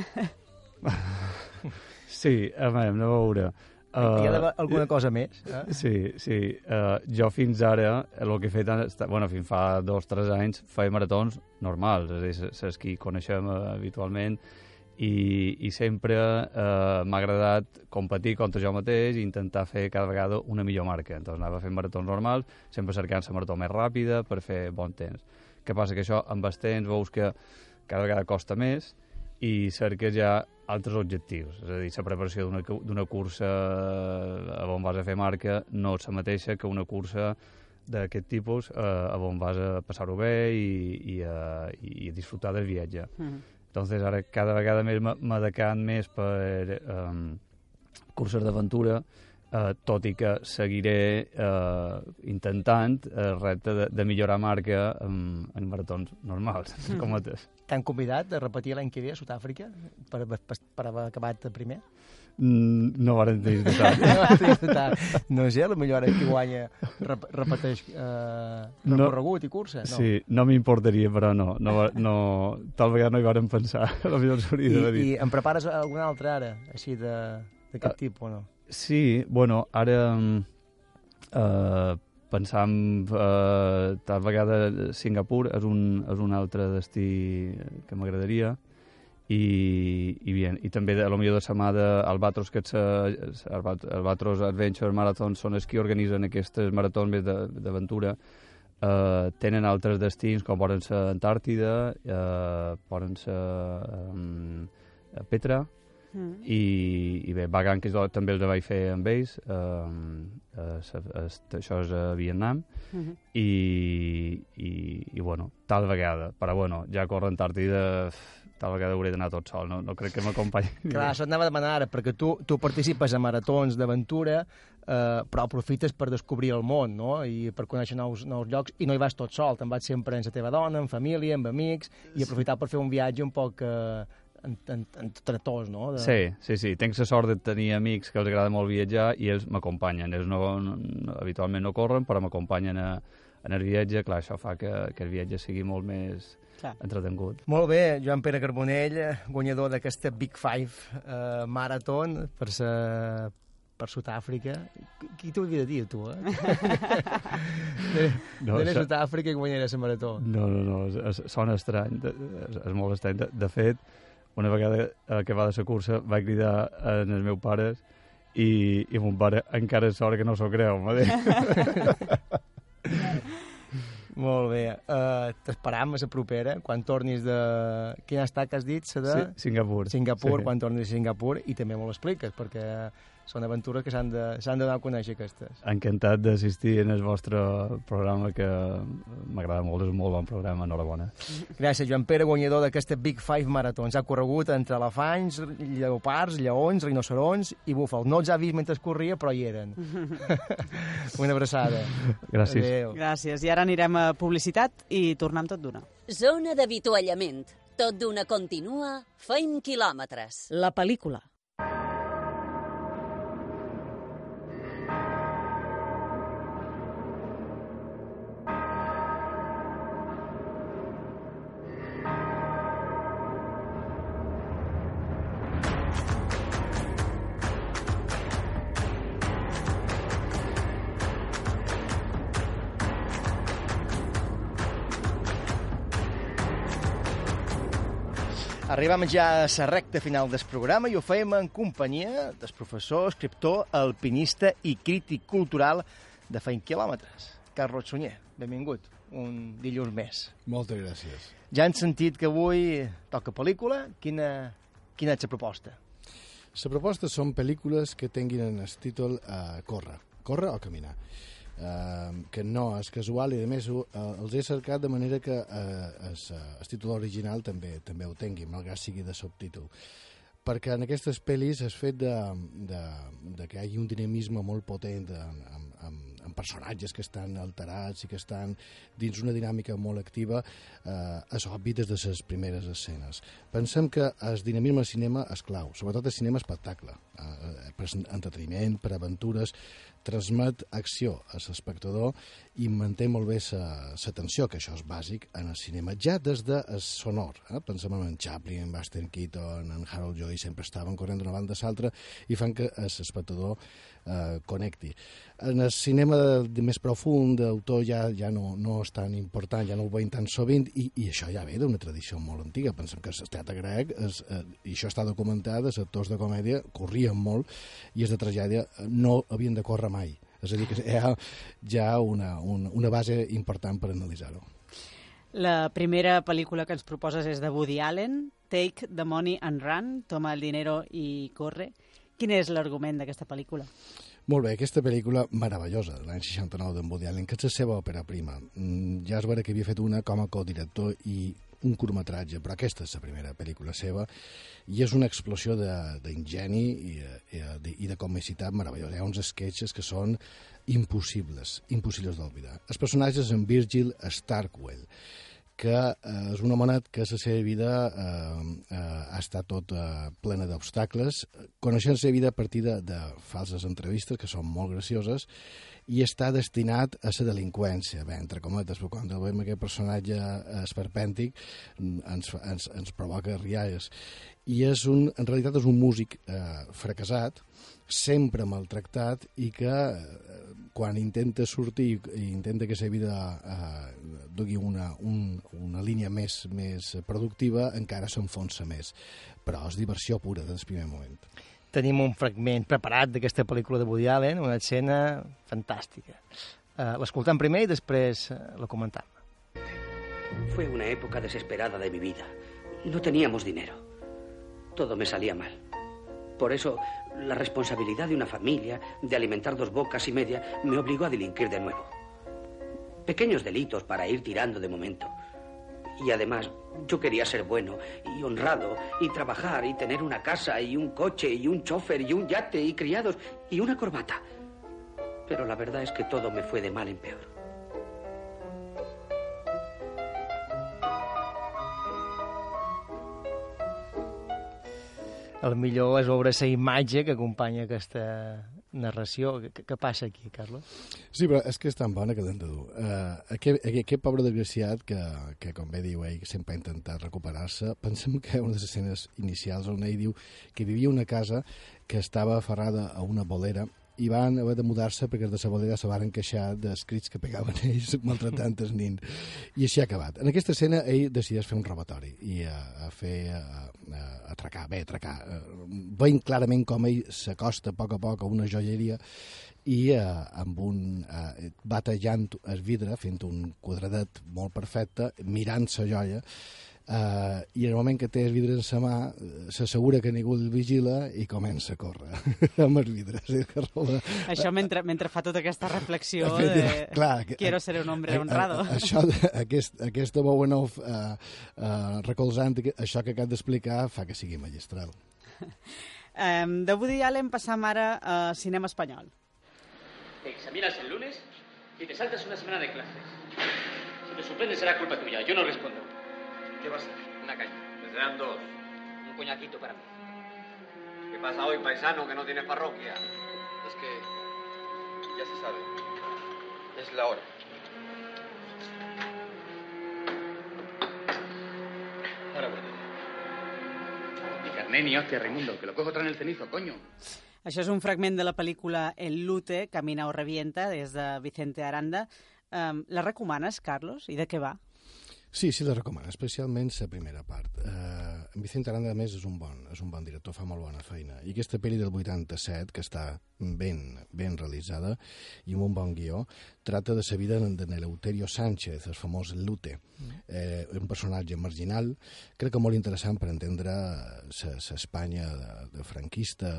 Sí, a veure, anem a veure. Hi ha d'haver Uh, alguna cosa més. Eh? Sí, sí. Uh, jo fins ara, el que he fet, bueno, fins fa dos o tres anys, feia maratons normals, és a dir, les que coneixem uh, habitualment, i, i sempre uh, m'ha agradat competir contra jo mateix i intentar fer cada vegada una millor marca. Entonces anava fent maratons normals, sempre cercant la marató més ràpida per fer bon temps. Què passa? Que això amb el temps veus que cada vegada costa més i cerques ja altres objectius. És a dir, la preparació d'una cu- d'una cursa a on vas a fer marca no és la mateixa que una cursa d'aquest tipus eh, on vas a passar-ho bé i, i, a, i a disfrutar del viatge. Mhm. Entonces ara cada vegada més me decant més per um, curses d'aventura, eh, tot i que seguiré eh, intentant el repte de, de millorar marca en, en maratons normals, Mhm. com cometes. T'han convidat a repetir l'any que ve a Sud-àfrica per, per, per haver acabat primer? Mm, no varen no, vas disfrutar. no sé, potser ara qui guanya rep repeteix eh, recorregut i cursa. No. Sí, no m'importaria, però no, no, no, tal vegada no hi varen pensar. A lo millor I, d'haver dit. I em prepares alguna altra ara, així de- d'aquest Ah. tipus o no? Sí, bueno, ara mm, eh, pensam eh, tal vegada Singapur és un, és un altre destí que m'agradaria. I, i, bien, i també a lo millor de setmana Albatros, que eh, Albat- Albatros Adventure Marathon són els que organitzen aquestes maratons més d'aventura. Eh, tenen altres destins com poden ser Antàrtida eh, poden ser um, Petra Mm. i, i bé, Bagan, que jo també els vaig fer amb ells, eh, eh, es- això és a Vietnam, Mhm. i, i, i bueno, tal vegada, però bueno, ja córrer a Antàrtida, tal vegada hauré d'anar tot sol, no, no crec que m'acompanyi. Clar, això anava a demanar ara, perquè tu, tu participes a maratons d'aventura, eh, però aprofites per descobrir el món, no?, i per conèixer nous, nous llocs, i no hi vas tot sol, te'n vas sempre amb la teva dona, amb família, amb amics, i aprofitar per fer un viatge un poc eh, entre tots, no? De... Sí, sí, sí. Tinc la sort de tenir amics que els agrada molt viatjar i ells m'acompanyen. Ells no, no, no, habitualment no corren, però m'acompanyen a, en el viatge. Clar, això fa que, que el viatge sigui molt més Clar. entretengut. Molt bé, Joan Pere Carbonell, guanyador d'aquesta Big Five eh, Marathon per sa, per Sud-àfrica. Qui t'ho havia de dir, tu, eh? de, No, de Sud-àfrica i guanyarà la marató. No, no, no, és, és, sona estrany, és, és molt estrany. De, de fet, una vegada eh, va de la cursa vaig cridar a els meus pares i, i mon pare encara és sort que no s'ho creu, m'ha dit. Molt bé. Uh, T'esperam a la propera, quan tornis de... Quina està que has dit? La de... Sí, Singapur. Singapur, Sí. quan tornis a Singapur, i també m'ho expliques, perquè són aventures que s'han de, s'han de donar a conèixer aquestes. Encantat d'assistir en el vostre programa, que m'agrada molt, és un molt bon programa, enhorabona. Gràcies, Joan Pere, guanyador d'aquesta Big Five Maratons. Ha corregut entre elefanys, lleopards, lleons, rinocerons i búfals. No els ha vist mentre corria, però hi eren. Una abraçada. Gràcies. Adéu. Gràcies. I ara anirem a publicitat i tornem tot d'una. Zona d'avituallament. Tot d'una continua, feim quilòmetres. La pel·lícula. Arribam ja a la recta final del programa i ho fem en companyia del professor, escriptor, alpinista i crític cultural de Feim Quilòmetres. Carlos Sunyer, benvingut, un dilluns més. Moltes gràcies. Ja han sentit que avui toca pel·lícula. Quina, quina és la proposta? La proposta són pel·lícules que tinguin en el títol uh, Córrer. Córrer o caminar. Uh, que no és casual i a més uh, els he cercat de manera que uh, el, el títol original també també ho tingui, malgrat sigui de subtítol perquè en aquestes pel·lis el fet de, de, de que hi hagi un dinamisme molt potent amb, amb, amb, amb personatges que estan alterats i que estan dins una dinàmica molt activa eh, és obvi des de les primeres escenes. Pensem que el dinamisme al cinema és clau, sobretot el cinema espectacle, eh, per entreteniment, per aventures, transmet acció a l'espectador i manté molt bé la tensió, que això és bàsic en el cinema, ja des de sonor. Eh? Pensem en Chaplin, en Buster Keaton, en Harold Joy, sempre estaven corrent d'una banda a l'altra i fan que l'espectador eh, connecti. En el cinema de, de més profund, d'autor ja, ja no, no és tan important, ja no ho veiem tan sovint, i, i això ja ve d'una tradició molt antiga. Pensem que el teatre grec, és, eh, i això està documentat, els actors de comèdia corrien molt, i els de tragèdia no havien de córrer mai. És a dir, que hi ha ja una, una, una base important per analitzar-ho. La primera pel·lícula que ens proposes és de Woody Allen, Take the Money and Run, toma el dinero i corre. Quin és l'argument d'aquesta pel·lícula? Molt bé, aquesta pel·lícula meravellosa de l'any 69 d'en Woody Allen, que és la seva òpera prima. Mm, Ja es veure que havia fet una com a codirector i un curtmetratge, però aquesta és la primera pel·lícula seva i és una explosió d'ingeni i, i, i, i de comicitat meravellosa. Hi ha uns sketches que són impossibles, impossibles d'oblidar. Els personatges en Virgil Starkwell, que eh, és un homenet que la seva vida eh, eh, ha estat tot eh, plena d'obstacles, coneixent la seva vida a partir de, de falses entrevistes, que són molt gracioses, i està destinat a la delinqüència, bé, entre cometes, però quan veiem aquest personatge eh, esperpèntic ens, ens, ens provoca rialles. I és un, en realitat és un músic eh, fracassat, sempre maltractat i que eh, quan intenta sortir i intenta que la seva vida eh, dugui una, un, una línia més, més productiva, encara s'enfonsa més. Però és diversió pura des del primer moment. Tenim un fragment preparat d'aquesta pel·lícula de Woody Allen, una escena fantàstica. Uh, L'escoltam primer i després uh, la comentam. Fue una época desesperada de mi vida. No teníamos dinero. Todo me salía mal. Por eso, la responsabilidad de una familia, de alimentar dos bocas y media, me obligó a delinquir de nuevo. Pequeños delitos para ir tirando de momento. Y además, yo quería ser bueno y honrado y trabajar y tener una casa y un coche y un chofer y un yate y criados y una corbata. Pero la verdad es que todo me fue de mal en peor. El millor és veure la imatge que acompanya aquesta narració. Què, passa aquí, Carlos? Sí, però és que és tan bona que l'hem de dur. Uh, aquest, aquest, pobre desgraciat que, que, com bé diu ell, sempre ha intentat recuperar-se, pensem que una de les escenes inicials on ell diu que vivia una casa que estava aferrada a una bolera i van haver de mudar-se perquè els de bolera se van queixar dels crits que pegaven ells maltratant els nins. I així ha acabat. En aquesta escena ell decideix fer un robatori i a, a fer a, a, a atracar, bé, atracar. Uh, veiem clarament com ell s'acosta a poc a poc a una joieria i eh, amb un eh, batejant el vidre, fent un quadradet molt perfecte, mirant la joia, eh, i en el moment que té el vidre en sa mà eh, s'assegura que ningú el vigila i comença a córrer amb els vidres. I que roba... Això mentre, mentre fa tota aquesta reflexió de Efectivament, clar, que- quiero ser un hombre a- a- honrado. a- Això, de- aquest, aquesta Bowenov eh, eh, recolzant, que- això que acabo d'explicar fa que sigui magistral. Um, de Woody Allen passam ara a cinema espanyol. Te examinas el lunes y te saltas una semana de clases. Si te suspendes será culpa tuya, yo no respondo. ¿Qué va a ser? Una caña. Me serán dos. Un coñaquito para mí. ¿Qué pasa hoy, paisano, que no tiene parroquia? Es que ya se sabe. Es la hora. Ahora vuelvo. Ni carné ni hostia, Raimundo, que lo cojo otra en el cenizo, coño. Això és un fragment de la pel·lícula El Lute, Camina o revienta, des de Vicente Aranda. Um, la recomanes, Carlos? I de què va? Sí, sí, la recomano, especialment la primera part. Uh, en Vicent Aranda, a més, és un bon, és un bon director, fa molt bona feina. I aquesta pel·li del 87, que està ben, ben realitzada i amb un bon guió, tracta de la vida de Neleuterio Sánchez, el famós Lute, eh, un personatge marginal, crec que molt interessant per entendre l'Espanya de, de franquista,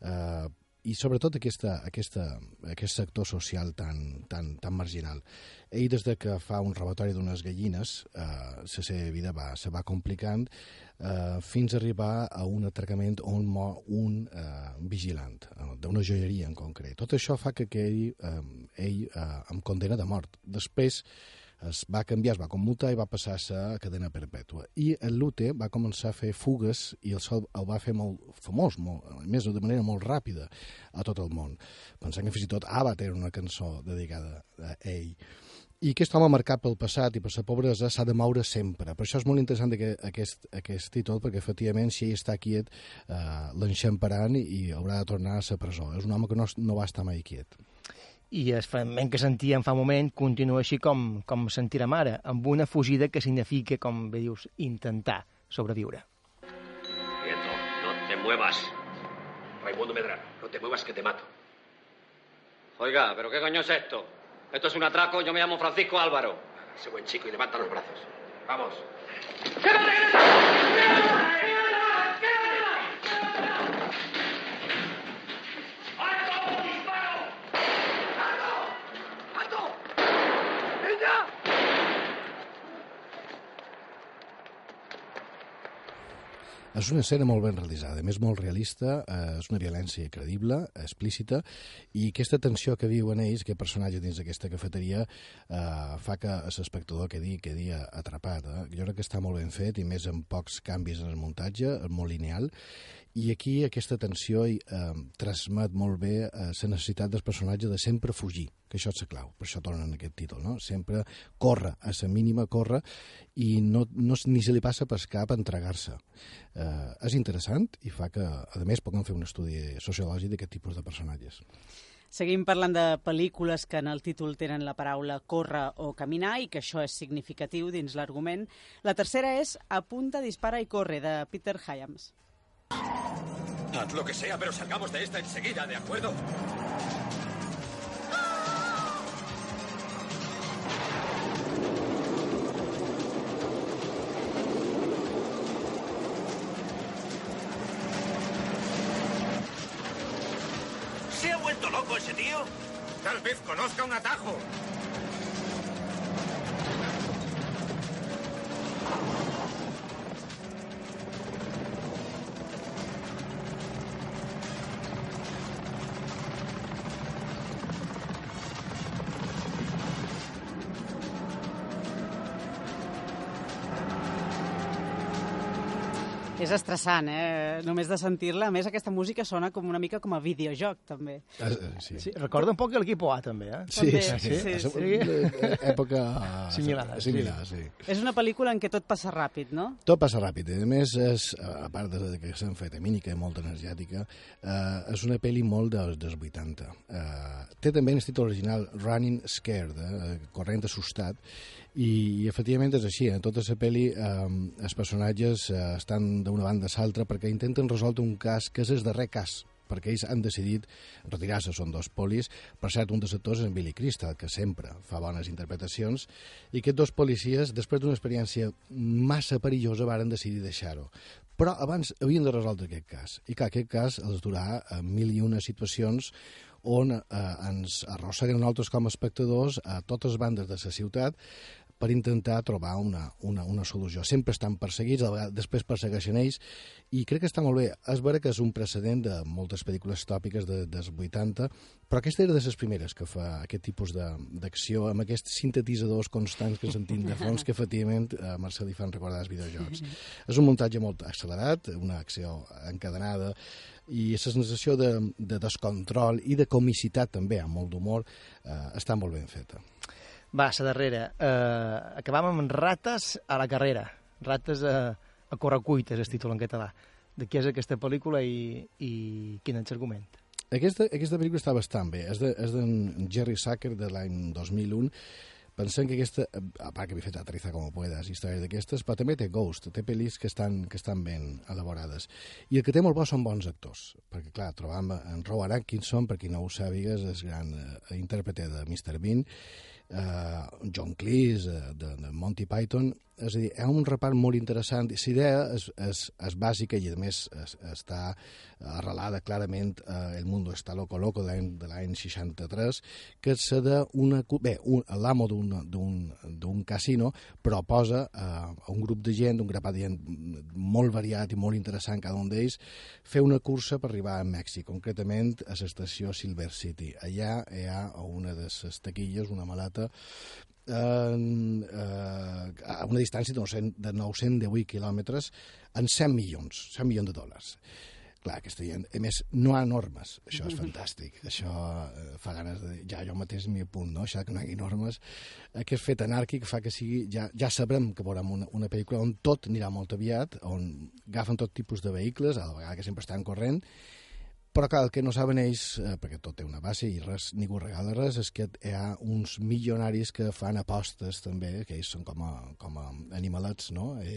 eh, i sobretot aquesta, aquesta, aquest sector social tan, tan, tan marginal. Ell, des de que fa un robatori d'unes gallines, eh, la seva vida va, se va complicant eh, fins a arribar a un atracament on mor un eh, vigilant, eh, d'una joieria en concret. Tot això fa que, que ell, eh, ell eh, em condena de mort. Després es va canviar, es va commutar i va passar a ser cadena perpètua. I el Lute va començar a fer fugues i el sol el va fer molt famós, molt, a més de manera molt ràpida a tot el món. Pensant que fins i tot Ava té una cançó dedicada a ell. I aquest home marcat pel passat i per la pobresa s'ha de moure sempre. Per això és molt interessant que aquest, aquest títol, perquè efectivament si ell està quiet eh, l'enxamparan i haurà de tornar a la presó. És un home que no, no va estar mai quiet. I el fragment que sentíem fa un moment continua així com, com sentirem ara, amb una fugida que significa, com bé dius, intentar sobreviure. Quieto, no te muevas. Raimundo Medrano, no te muevas que te mato. Oiga, ¿pero qué coño es esto? Esto es un atraco, yo me llamo Francisco Álvaro. Ese buen chico y levanta los brazos. Vamos. És una escena molt ben realitzada, més molt realista, eh, és una violència creïble, explícita, i aquesta tensió que viuen ells, que personatge dins d'aquesta cafeteria, eh, fa que l'espectador quedi, quedi atrapat. Eh? Jo crec que està molt ben fet, i més amb pocs canvis en el muntatge, molt lineal, i aquí aquesta tensió eh, transmet molt bé eh, la necessitat del personatge de sempre fugir, que això és la clau, per això tornen aquest títol, no? Sempre corre, a la mínima corre, i no, no, ni se li passa per cap entregar-se. Eh, és interessant i fa que, a més, puguem fer un estudi sociològic d'aquest tipus de personatges. Seguim parlant de pel·lícules que en el títol tenen la paraula córrer o caminar i que això és significatiu dins l'argument. La tercera és Apunta, dispara i corre, de Peter Hyams. Haz lo que sea, pero salgamos de esta enseguida, ¿de acuerdo? Conozca un atajo. És estressant, eh? Només de sentir-la. A més, aquesta música sona com una mica com a videojoc, també. Eh, sí. Sí, recorda un poc l'equip A, també, eh? Sí, També, sí, sí. sí, sí. una Època Similar, similar sí. És una pel·lícula en què tot passa ràpid, no? Tot passa ràpid. A més, és, a part de que s'ha amfetamínica i molt energètica, eh, és una pel·li molt dels, dels 80. Eh, té també en el títol original Running Scared, eh, corrent assustat, i, i efectivament és així. En tota la pel·li eh, els personatges eh, estan d'una banda a l'altra perquè intenten resoldre un cas que és el darrer cas perquè ells han decidit retirar-se, són dos polis. Per cert, un dels actors és en Billy Crystal, que sempre fa bones interpretacions, i aquests dos policies, després d'una experiència massa perillosa, varen decidir deixar-ho. Però abans havien de resoldre aquest cas. I clar, aquest cas els durà a mil i una situacions on eh, ens arrosseguen nosaltres com a espectadors a totes bandes de la ciutat per intentar trobar una, una, una solució. Sempre estan perseguits, a vegades, després persegueixen ells, i crec que està molt bé. És vera que és un precedent de moltes pel·lícules tòpiques de, dels 80, però aquesta era de les primeres que fa aquest tipus d'acció, amb aquests sintetitzadors constants que sentim de fons, que efectivament a Marcel li fan recordar els videojocs. és un muntatge molt accelerat, una acció encadenada, i la sensació de, de descontrol i de comicitat també, amb molt d'humor, eh, està molt ben feta. Va, la darrera. Uh, acabam amb Rates a la carrera. Rates a, a correcuites, és títol en català. De què és aquesta pel·lícula i, i quin és l'argument? Aquesta, aquesta pel·lícula està bastant bé. És de- d'en Jerry Zucker de l'any 2001. Pensem que aquesta, a part que havia fet Aterriza como puedas, històries d'aquestes, però també té Ghost, té pel·lis que estan, que estan ben elaborades. I el que té molt bo són bons actors, perquè clar, trobam en Rowan Atkinson, per qui no ho sàpigues, és gran eh, intèrprete de Mr. Bean, eh, John Cleese, eh, de, de Monty Python, és a dir, hi ha un repart molt interessant. La idea és, és, és bàsica i, a més, es, està arrelada clarament a El Mundo está loco loco de l'any de l'any 63, que és d'una... Bé, un, l'amo d'un- casino proposa a, a un grup de gent, un grapat de gent molt variat i molt interessant, cada un d'ells, fer una cursa per arribar a Mèxic, concretament a l'estació Silver City. Allà hi ha una de les taquilles, una maleta, eh, a una distància de 900, de 918 quilòmetres en 100 milions, 100 milions de dòlars. Clar, aquesta gent, a més, no hi ha normes, això és fantàstic, això eh, fa ganes de ja jo mateix m'hi apunt, no? això que no hi hagi normes, aquest fet anàrquic fa que sigui, ja, ja sabrem que veurem una, una pel·lícula on tot anirà molt aviat, on agafen tot tipus de vehicles, a la vegada que sempre estan corrent, però clar, el que no saben ells, eh, perquè tot té una base i res, ningú regala res, és que hi ha uns milionaris que fan apostes també, que ells són com a, com a animalets, no? I,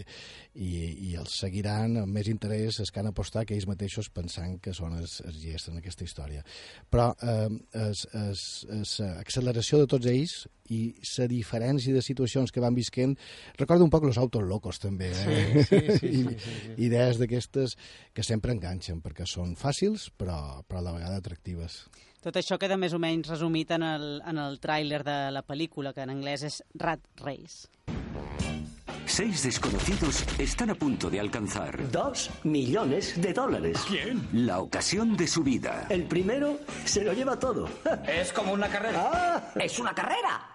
i, i els seguiran amb més interès els que han apostat que ells mateixos pensant que són els, els llests en aquesta història. Però eh, és, és acceleració de tots ells i la diferència de situacions que van visquent recorda un poc los autos locos també eh? Sí, sí, sí, sí, I, sí, sí. idees d'aquestes que sempre enganxen perquè són fàcils però, però a la vegada atractives Tot això queda més o menys resumit en el, en el tràiler de la pel·lícula, que en anglès és Rat Race. Seis desconocidos están a punto de alcanzar. Dos millones de dólares. ¿Quién? La ocasión de su vida. El primero se lo lleva todo. Es como una carrera. Ah. Es una carrera.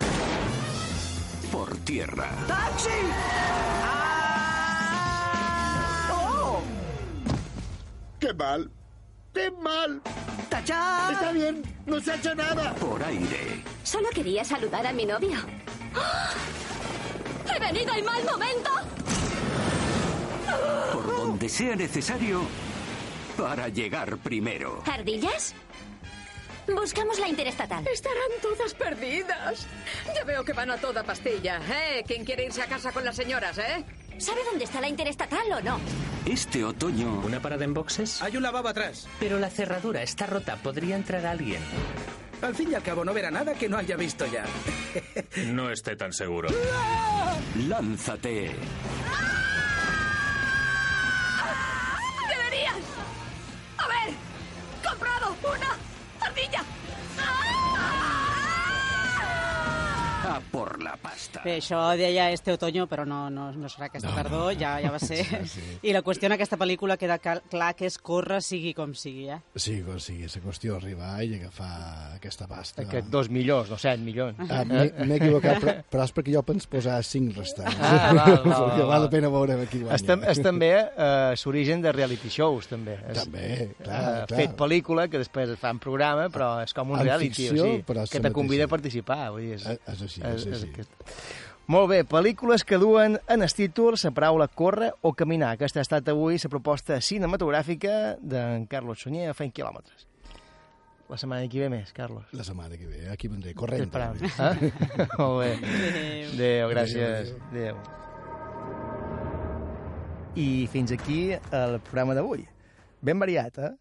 Por tierra. ¡Taxi! ¡Oh! ¡Qué mal! ¡Qué mal! ¡Tachán! Está bien, no se ha hecho nada. Por aire. Solo quería saludar a mi novio. ¡Ah! ¡He venido al mal momento! Por donde sea necesario para llegar primero. ¿Ardillas? Buscamos la interestatal. Estarán todas perdidas. Ya veo que van a toda pastilla. ¿Eh? ¿Quién quiere irse a casa con las señoras, eh? ¿Sabe dónde está la interestatal o no? Este otoño. ¿Una parada en boxes? Hay un lavabo atrás. Pero la cerradura está rota. Podría entrar alguien. Al fin y al cabo no verá nada que no haya visto ya. No esté tan seguro. Lánzate. Por la pasta. Bé, això deia este otoño, però no, no, no serà aquesta no, tardor, ja, ja va ser. Sí. I la qüestió en aquesta pel·lícula queda cal- clar que és córrer sigui com sigui, eh? Sí, com sigui, la qüestió arribar i agafar aquesta pasta. Aquests dos milions, no set milions. Ah, M'he m'he equivocat, però, però és perquè jo pens posar cinc restants. Ah, val, val, perquè val. val la pena veure qui guanya. És, tam és també eh, l'origen de reality shows, també. És, També, clar, eh, clar. Fet pel·lícula, que després es fan programa, però és com un En reality, ficció, o sigui, és que te convida a participar. Vull dir, és, Eh, és així, és així. aquest. Molt bé, pel·lícules que duen en el títol la paraula córrer o caminar. Aquesta ha estat avui la proposta cinematogràfica d'en Carlos Sunyer a 100 quilòmetres. La setmana que ve més, Carlos. La setmana que ve, aquí vendré, corrent. Eh? Molt bé. Adéu. Adéu, gràcies. Adéu. I fins aquí el programa d'avui. Ben variat, eh?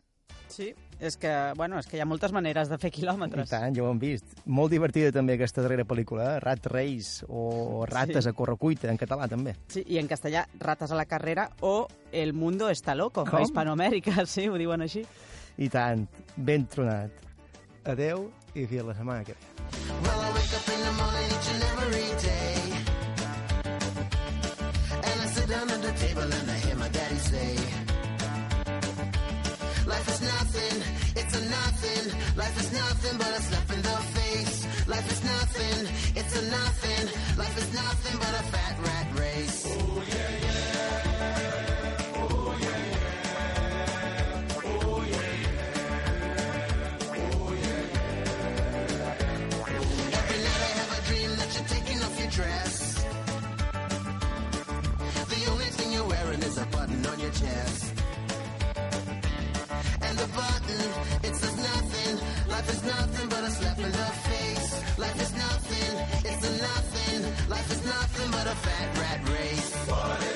Sí, és que, bueno, és que hi ha moltes maneres de fer I quilòmetres. tant, ja ho hem vist. Molt divertida també aquesta darrera pel·lícula, eh? Rat Race o Rates Sí. a correcuita, en català també. Sí, i en castellà, Rates a la carrera o El mundo está loco, Com? a Hispanoamèrica, sí, ho diuen així. I tant, ben tronat. Adeu i fins la setmana que ve. Well, I wake up in the morning each and every day. And I sit down at the table and I hear my daddy say, Life is Life is nothing but a slap in the face. Life is nothing, it's a nothing. Life is nothing but a fat rat race. Oh, yeah, yeah. Oh, yeah, yeah. Oh, yeah, yeah. Oh, yeah, yeah. Every night I have a dream that you're taking off your dress. The only thing you're wearing is a button on your chest. And the button. Life is nothing but a slap in the face. Life is nothing, it's a nothing. Life is nothing but a fat rat race. What